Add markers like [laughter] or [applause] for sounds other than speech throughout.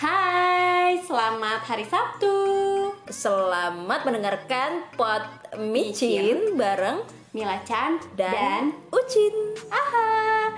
Hai, selamat hari Sabtu. Selamat mendengarkan pot micin bareng Mila Chan dan, dan Ucin. Aha.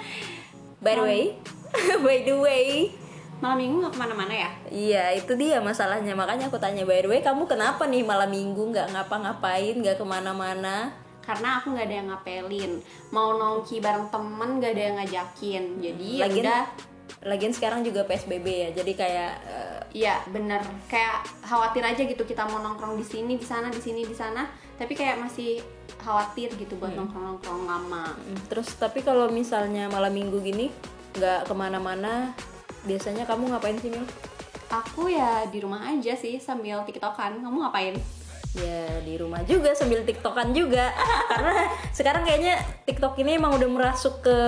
By the way, [laughs] by the way, Malam minggu nggak ke mana-mana ya? iya itu dia masalahnya. Makanya aku tanya by the way, kamu kenapa nih malam minggu nggak ngapa-ngapain, nggak ke mana-mana? Karena aku nggak ada yang ngapelin. Mau nongki bareng temen nggak ada yang ngajakin. Jadi ya udah. Lagian sekarang juga PSBB ya, jadi kayak eh, Iya bener. Kayak khawatir aja gitu kita mau nongkrong di sini, di sana, di sini, di sana. Tapi kayak masih khawatir gitu buat nongkrong-nongkrong lama. mm, terus tapi kalau misalnya malam minggu gini nggak ke mana-mana, biasanya kamu ngapain sih Mil? Aku ya di rumah aja sih sambil tiktokan. Kamu ngapain? Ya di rumah juga sambil tiktokan juga [laughs] karena sekarang kayaknya tiktok ini emang udah merasuk ke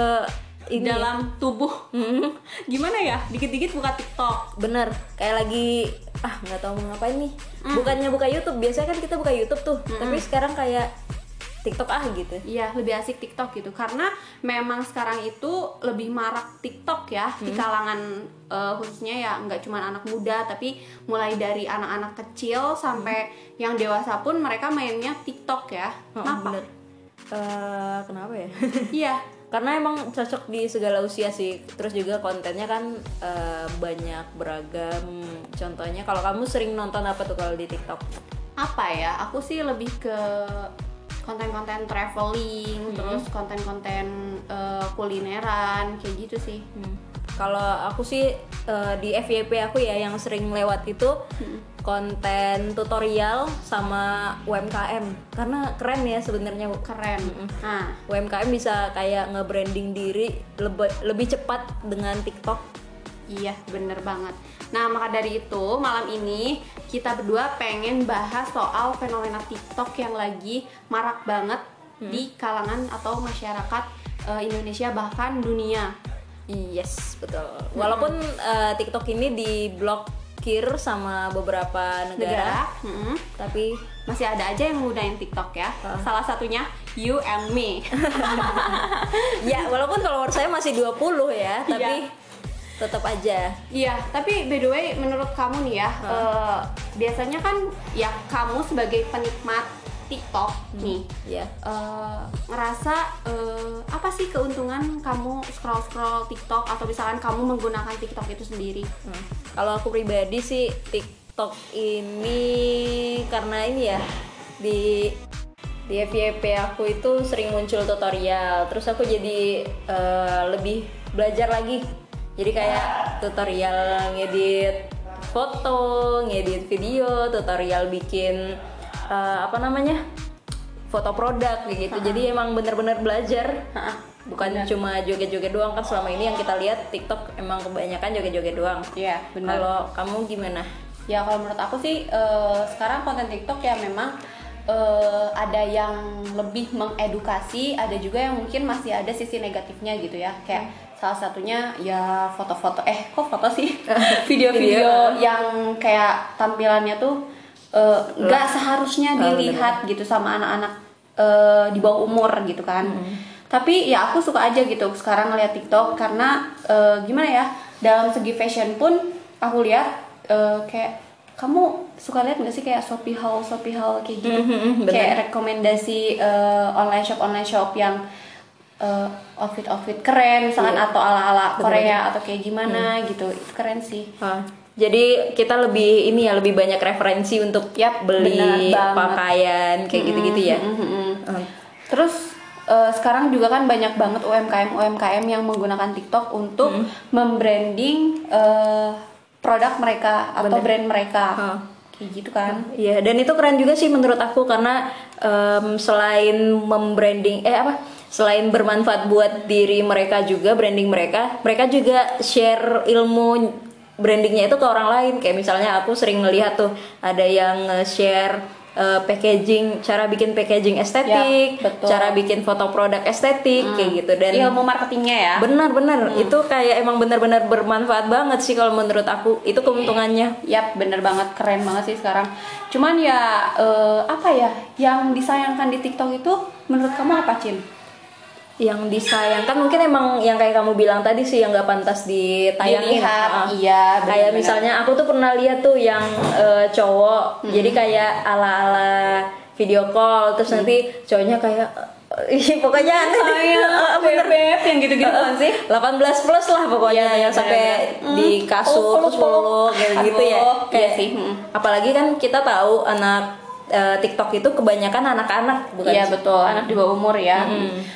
ini. dalam tubuh. Hmm, [laughs] gimana ya? Dikit-dikit buka TikTok. Bener. Kayak lagi ah nggak tahu mau ngapain nih. Bukannya buka YouTube. Biasanya kan kita buka YouTube tuh. Tapi sekarang kayak TikTok ah gitu. Iya lebih asik TikTok gitu. Karena memang sekarang itu lebih marak TikTok ya di kalangan eh, khususnya ya nggak cuma anak muda tapi mulai dari anak-anak kecil sampai yang dewasa pun mereka mainnya TikTok ya. Oh, kenapa? bener. Eh, kenapa ya? Iya [laughs] karena emang cocok di segala usia sih. Terus juga kontennya kan eh, banyak beragam. Contohnya kalau kamu sering nonton apa tuh kalau di TikTok? Apa ya? Aku sih lebih ke konten-konten traveling terus konten-konten eh, kulineran kayak gitu sih. Hmm. Kalau aku sih eh, di FYP aku ya yang sering lewat itu konten tutorial sama UMKM karena keren ya sebenarnya keren nah UMKM bisa kayak nge-branding diri lebih lebih cepat dengan TikTok. Iya, bener banget. Nah, maka dari itu, malam ini kita berdua pengen bahas soal fenomena TikTok yang lagi marak banget di kalangan atau masyarakat eh, Indonesia bahkan dunia. Yes, betul. Walaupun eh, TikTok ini diblokir sama beberapa negara, Negara, mm-mm, tapi masih ada aja yang menggunakan TikTok ya. Salah satunya you and me. [laughs] ya walaupun follower saya masih 20 ya, tapi tetap aja. Iya, tapi by the way, menurut kamu nih ya, eh, biasanya kan ya kamu sebagai penikmat TikTok nih, ya. eh, ngerasa eh, apa sih keuntungan kamu scroll scroll TikTok atau misalkan kamu menggunakan TikTok itu sendiri? Hmm. Kalau aku pribadi sih TikTok ini karena ini ya di di FYP aku itu sering muncul tutorial, terus aku jadi eh, lebih belajar lagi. Jadi kayak tutorial ngedit foto, ngedit video, tutorial bikin eh, apa namanya foto produk kayak gitu. Jadi emang bener-bener belajar bukan cuma joget-joget doang kan selama ini yang kita lihat TikTok emang kebanyakan joget-joget doang. Iya, Kalau kamu gimana? Ya kalau menurut aku sih eh, sekarang konten TikTok ya memang eh, ada yang lebih mengedukasi, ada juga yang mungkin masih ada sisi negatifnya gitu ya. Kayak salah satunya ya foto-foto eh kok foto sih? [laughs] Video-video yang kayak tampilannya tuh eh, nggak seharusnya dilihat gitu sama anak-anak eh, di bawah umur gitu kan. Tapi ya aku suka aja gitu sekarang ngeliat TikTok karena eh, gimana ya dalam segi fashion pun aku lihat eh, kayak kamu suka lihat nggak sih kayak Shopee Haul Shopee Haul kayak gitu bener. kayak rekomendasi eh, online shop online shop yang eh, outfit outfit keren misalkan Iya. atau ala ala. Korea atau kayak gimana gitu itu keren sih Jadi kita lebih ini ya lebih banyak referensi untuk Yap, beli pakaian kayak gitu-gitu ya. Mm, mm, mm. Hmm. Terus eh, sekarang juga kan banyak banget UMKM UMKM yang menggunakan TikTok untuk Hmm. membranding eh, produk mereka atau Bener. brand mereka. Hah. Kayak gitu kan. Iya, dan itu keren juga sih menurut aku karena em, selain membranding eh apa? Selain bermanfaat buat diri mereka juga branding mereka, mereka juga share ilmu brandingnya itu ke orang lain. Kayak misalnya aku sering ngelihat tuh ada yang share packaging, cara bikin packaging estetik, Ya, betul. cara bikin foto produk estetik kayak gitu dan Ilmu marketingnya ya. benar-benar itu kayak emang benar-benar bermanfaat banget sih kalau menurut aku itu keuntungannya. Yap, bener banget, keren banget sih sekarang. Cuman ya eh, apa ya, yang disayangkan di TikTok itu menurut kamu apa, Cin? Yang disayangkan mungkin emang yang kayak kamu bilang tadi sih yang nggak pantas ditayangin Dilihat, Ah. iya, kayak benar-benar. misalnya aku tuh pernah lihat tuh yang eh, cowok jadi kayak ala ala video call terus nanti cowoknya kayak [laughs] Ih, pokoknya aneh deh. Ah, bener. beb yang gitu-gitu kan sih 18 plus lah pokoknya Iya, yang sampai benar-benar. di Hmm, kasur terus peluk, kayak gitu ya. Iya Kayak- sih, hmm. Apalagi kan kita tahu anak eh, TikTok itu kebanyakan anak-anak bukan Iya betul, anak di bawah umur ya.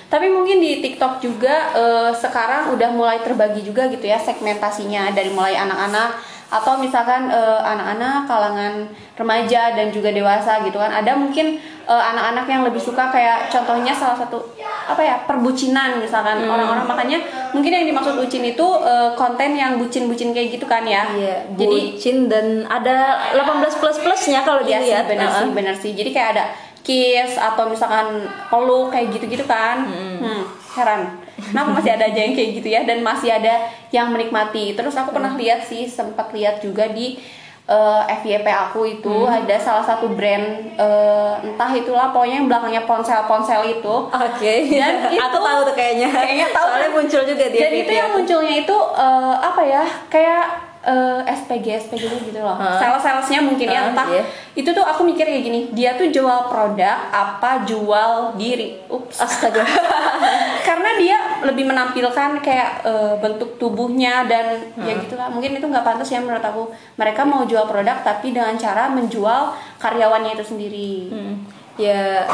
Tapi mungkin di TikTok juga eh, sekarang udah mulai terbagi juga gitu ya segmentasinya dari mulai anak-anak atau misalkan eh, anak-anak kalangan remaja dan juga dewasa gitu kan. Ada mungkin eh, anak-anak yang lebih suka kayak contohnya salah satu apa ya perbucinan misalkan orang-orang makanya mungkin yang dimaksud bucin itu eh, konten yang bucin-bucin kayak gitu kan ya. Iya, Jadi bucin dan ada 18 plus plusnya kalau Iya sih dilihat. benar Heeh. sih benar sih jadi kayak ada kiss atau misalkan peluk kayak gitu-gitu kan hmm. heran kenapa masih ada aja yang kayak gitu ya dan masih ada yang menikmati terus aku pernah lihat sih sempat lihat juga di eh, FYP aku itu ada salah satu brand eh, entah itulah pokoknya yang belakangnya ponsel-ponsel itu Oke. Dan [laughs] itu- aku tahu tuh kayaknya. Kayaknya tahu Soalnya muncul juga di dan itu yang munculnya itu eh, apa ya kayak eh, SPG SPG gitu loh. Hah? sales salesnya mungkin ya Hah, entah. Iya. itu tuh aku mikir kayak gini dia tuh jual produk apa jual diri? Ups. Astaga. [laughs] karena dia lebih menampilkan kayak eh, bentuk tubuhnya dan ya gitulah. Mungkin itu nggak pantas ya menurut aku. Mereka mau jual produk tapi dengan cara menjual karyawannya itu sendiri. Hmm. Ya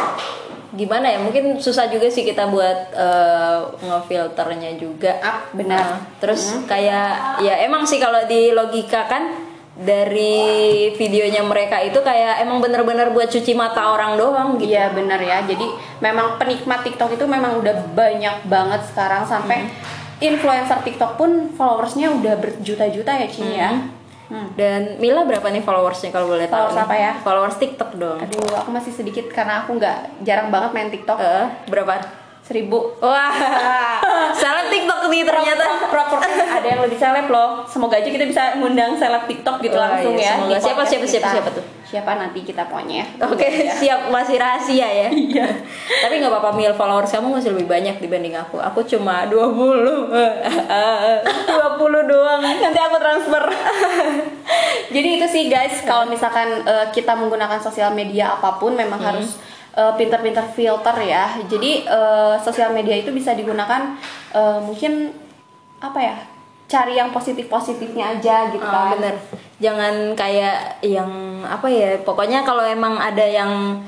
gimana ya? Mungkin susah juga sih kita buat eh, ngefilternya juga. ah benar Nah, terus kayak ya emang sih kalau di logika kan dari videonya mereka itu kayak emang bener-bener buat cuci mata orang doang gitu. Iya benar ya. Jadi memang penikmat TikTok itu memang udah banyak banget sekarang sampai influencer TikTok pun followersnya udah berjuta-juta ya Cin ya. Hmm. Dan Mila berapa nih followersnya kalau boleh tahu? Followers apa ya? Followers TikTok dong. Aduh, aku masih sedikit karena aku nggak jarang banget main TikTok. Eh, berapa? Seribu. Wah, [laughs] salah TikTok nih ternyata. Proper ada yang lebih seleb loh. Semoga aja kita bisa ngundang seleb TikTok gitu Wah, langsung iya, ya. semoga. Siapa, siapa, siapa, siapa tuh? Siapa nanti kita pokoknya. Oke, Ya. siap masih rahasia ya. Iya. Tapi nggak apa-apa mil followers kamu masih lebih banyak dibanding aku. Aku cuma 20. 20 doang. nanti aku transfer. [laughs] Jadi itu sih guys, kalau misalkan eh, kita menggunakan sosial media apa pun memang harus eh, pintar-pintar filter ya. Jadi eh, sosial media itu bisa digunakan eh, mungkin apa ya? Cari yang positif-positifnya aja gitu Ah, kan. bener. Jangan kayak yang apa ya? Pokoknya kalau emang ada yang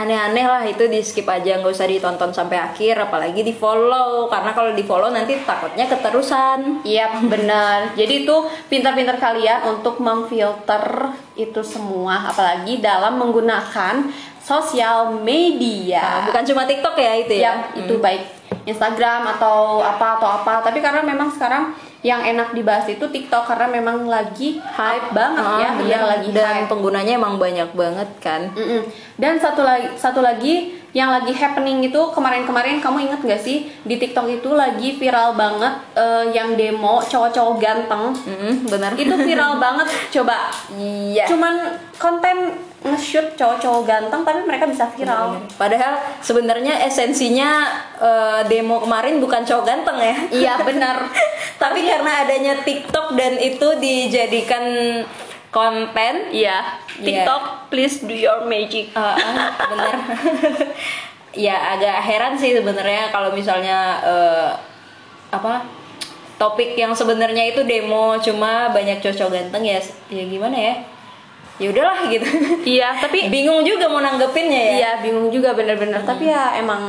aneh-aneh lah itu di skip aja nggak usah ditonton sampai akhir apalagi di follow karena kalau di follow nanti takutnya keterusan Iya benar. Jadi itu pintar-pintar kalian untuk memfilter itu semua, apalagi dalam menggunakan sosial media. Nah, bukan cuma TikTok ya itu ya ya itu baik Instagram atau apa atau apa tapi karena memang sekarang yang enak dibahas itu TikTok karena memang lagi hype banget Ah, ya dia lagi dan hype. penggunanya emang banyak banget kan. Mm-mm. dan satu lagi satu lagi yang lagi happening itu kemarin-kemarin kamu inget gak sih di TikTok itu lagi viral banget eh, yang demo cowok-cowok ganteng? Mm-mm, benar itu viral [laughs] banget coba. Iya. Cuman konten nge-shoot cowok-cowok ganteng tapi mereka bisa viral. Padahal sebenarnya esensinya eh, demo kemarin bukan cowok ganteng ya. iya benar [laughs] Tapi karena adanya TikTok dan itu dijadikan konten, Iya. TikTok please do your magic. eh, ah, bener. [laughs] ya agak heran sih sebenarnya kalau misalnya eh, apa topik yang sebenarnya itu demo cuma banyak cowok ganteng ya ya gimana ya ya udahlah gitu Iya, tapi [laughs] bingung juga mau nanggepinnya ya iya bingung juga bener-bener. Tapi ya emang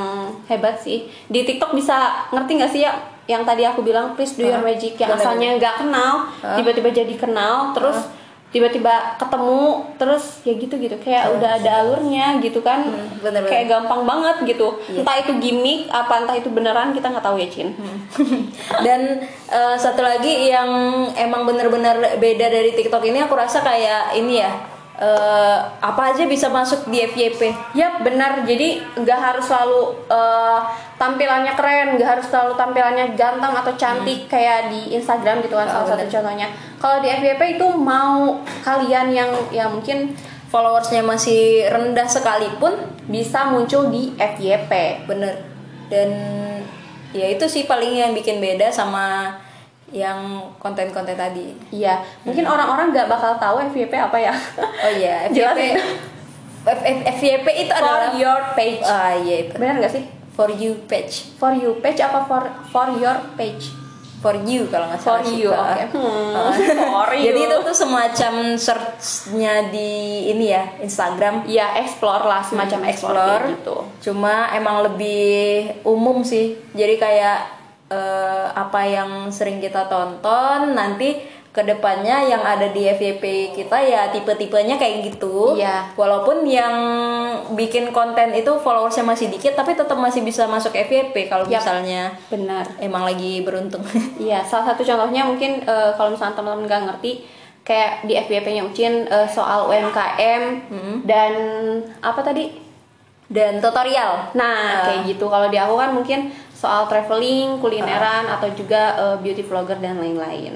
hebat sih. Di TikTok bisa ngerti nggak sih ya yang tadi aku bilang please do your magic yang asalnya nggak kenal tiba-tiba jadi kenal terus tiba-tiba ketemu terus ya gitu gitu kayak udah ada alurnya gitu kan. Hmm, bener-bener. kayak gampang banget gitu. Iya. entah itu gimmick apa entah itu beneran kita nggak tahu ya Cin. [laughs] Dan eh, satu lagi yang emang bener-bener beda dari TikTok ini aku rasa kayak ini ya eh, apa aja bisa masuk di FYP. Ya benar, jadi nggak harus selalu eh, tampilannya keren, nggak harus selalu tampilannya ganteng atau cantik kayak di Instagram gitu kan Ah, salah satu contohnya. Kalau di FYP itu mau kalian yang ya mungkin Followersnya masih rendah sekalipun bisa muncul di FYP. bener dan ya itu sih paling yang bikin beda sama yang konten-konten tadi Iya, mungkin orang-orang nggak bakal tahu FYP apa ya. oh iya [laughs] FYP Jelasin. FYP itu For adalah your page. ah iya itu Benar nggak sih? for you page For you page apa for for your page? for you kalau nggak For salah sih. you, oke. Hmm, Ah. [laughs] for you. jadi itu tuh semacam searchnya di ini ya Instagram Iya, explore lah semacam Hmm, explore, explore gitu. cuma emang lebih umum sih jadi kayak eh, apa yang sering kita tonton nanti ke depannya yang ada di FYP kita ya tipe-tipenya kayak gitu Iya. walaupun yang bikin konten itu followersnya masih dikit tapi tetap masih bisa masuk FYP kalau Yap. misalnya Benar. emang lagi beruntung [laughs] Iya, salah satu contohnya mungkin eh, kalau misalnya teman-teman nggak ngerti kayak di FYP-nya Ucin eh, soal UMKM dan apa tadi? dan tutorial Nah, kayak gitu. Kalau di aku kan mungkin soal traveling, kulineran atau juga eh, beauty vlogger dan lain-lain.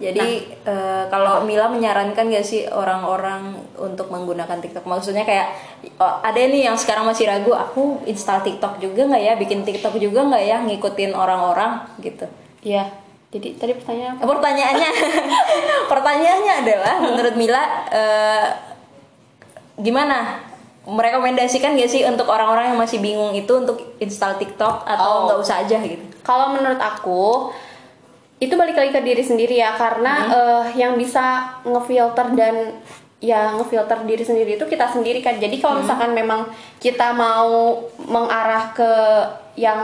Jadi eh, kalau Mila menyarankan gak sih orang-orang untuk menggunakan TikTok? Maksudnya kayak oh, ada nih yang sekarang masih ragu, aku install TikTok juga nggak ya, bikin TikTok juga nggak ya, ngikutin orang-orang gitu. Iya. Jadi tadi pertanyaan apa? Pertanyaannya, [laughs] pertanyaannya adalah menurut Mila eh, gimana? Merekomendasikan gak sih untuk orang-orang yang masih bingung itu untuk install TikTok atau Oh. nggak usah aja gitu? Kalau menurut aku itu balik lagi ke diri sendiri ya karena eh, yang bisa ngefilter dan ya ngefilter diri sendiri itu kita sendiri kan. Jadi kalau misalkan memang kita mau mengarah ke yang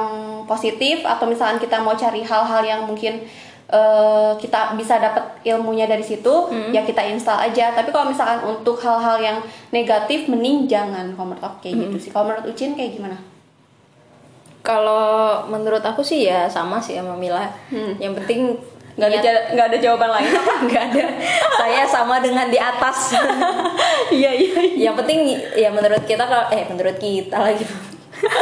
positif atau misalkan kita mau cari hal-hal yang mungkin eh, kita bisa dapat ilmunya dari situ, ya kita install aja. Tapi kalau misalkan untuk hal-hal yang negatif, mending jangan. Kalau menurut aku kayak gitu sih. Kalau menurut Ucin kayak gimana? Kalau menurut aku sih ya sama sih sama Mila. Yang penting Nggak ada nggak ada jawaban lain apa? [laughs] nggak ada. Saya sama dengan di atas. [laughs] Iya iya. yang penting ya menurut kita kalau eh menurut kita lagi.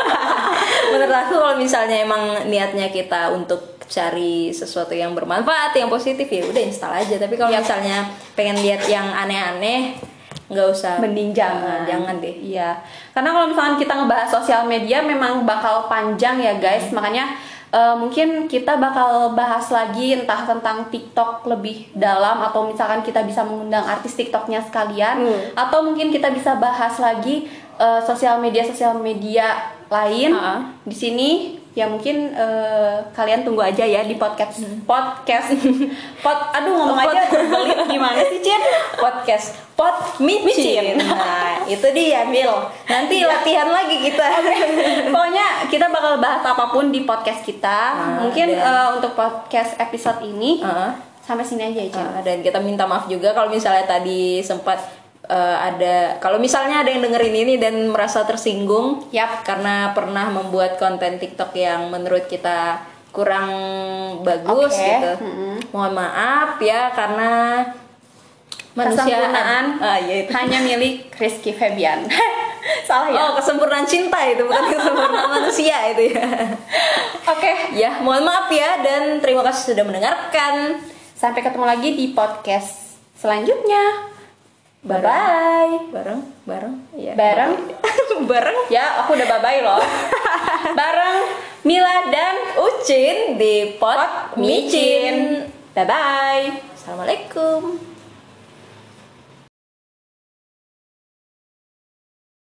[laughs] menurut aku kalau misalnya emang niatnya kita untuk cari sesuatu yang bermanfaat, yang positif ya udah install aja. Tapi kalau misalnya pengen lihat yang aneh-aneh nggak usah. Mending jangan. Nah, jangan deh. Iya. Karena kalau misalkan kita ngebahas sosial media memang bakal panjang ya guys. Makanya eh, mungkin kita bakal bahas lagi entah tentang TikTok lebih dalam atau misalkan kita bisa mengundang artis TikToknya sekalian atau mungkin kita bisa bahas lagi eh, sosial media sosial media lain Ah. di sini ya mungkin eh, kalian tunggu aja ya di podcast. Podcast. [laughs] Pod aduh ngomong aja. berbelit gimana sih Cin? Podcast pot micin. [laughs] Nah itu dia Mil nanti latihan lagi kita. [laughs] Pokoknya kita bakal bahas apa pun di podcast kita. Ah, Mungkin dan- eh, untuk podcast episode ini Heeh. sampai sini aja ya, Cin. Uh, dan kita minta maaf juga kalau misalnya tadi sempat uh, ada kalau misalnya ada yang dengerin ini dan merasa tersinggung Yap. karena pernah membuat konten TikTok yang menurut kita kurang bagus Oke, gitu. mm-mm. Mohon maaf ya karena manusia Kesempurnaan ah, iya itu. hanya milik Rizky Febian. [laughs] Salah ya? Oh, kesempurnaan cinta itu bukan [laughs] kesempurnaan manusia itu ya. Oke. ya, mohon maaf ya dan terima kasih sudah mendengarkan. Sampai ketemu lagi di podcast selanjutnya. Bye bye. Bareng, bareng, ya. Bareng. [laughs] bareng Ya, aku udah bye bye loh. [laughs] Bareng Mila dan Ucin di pot, Pot micin. Micin. Bye bye. Assalamualaikum.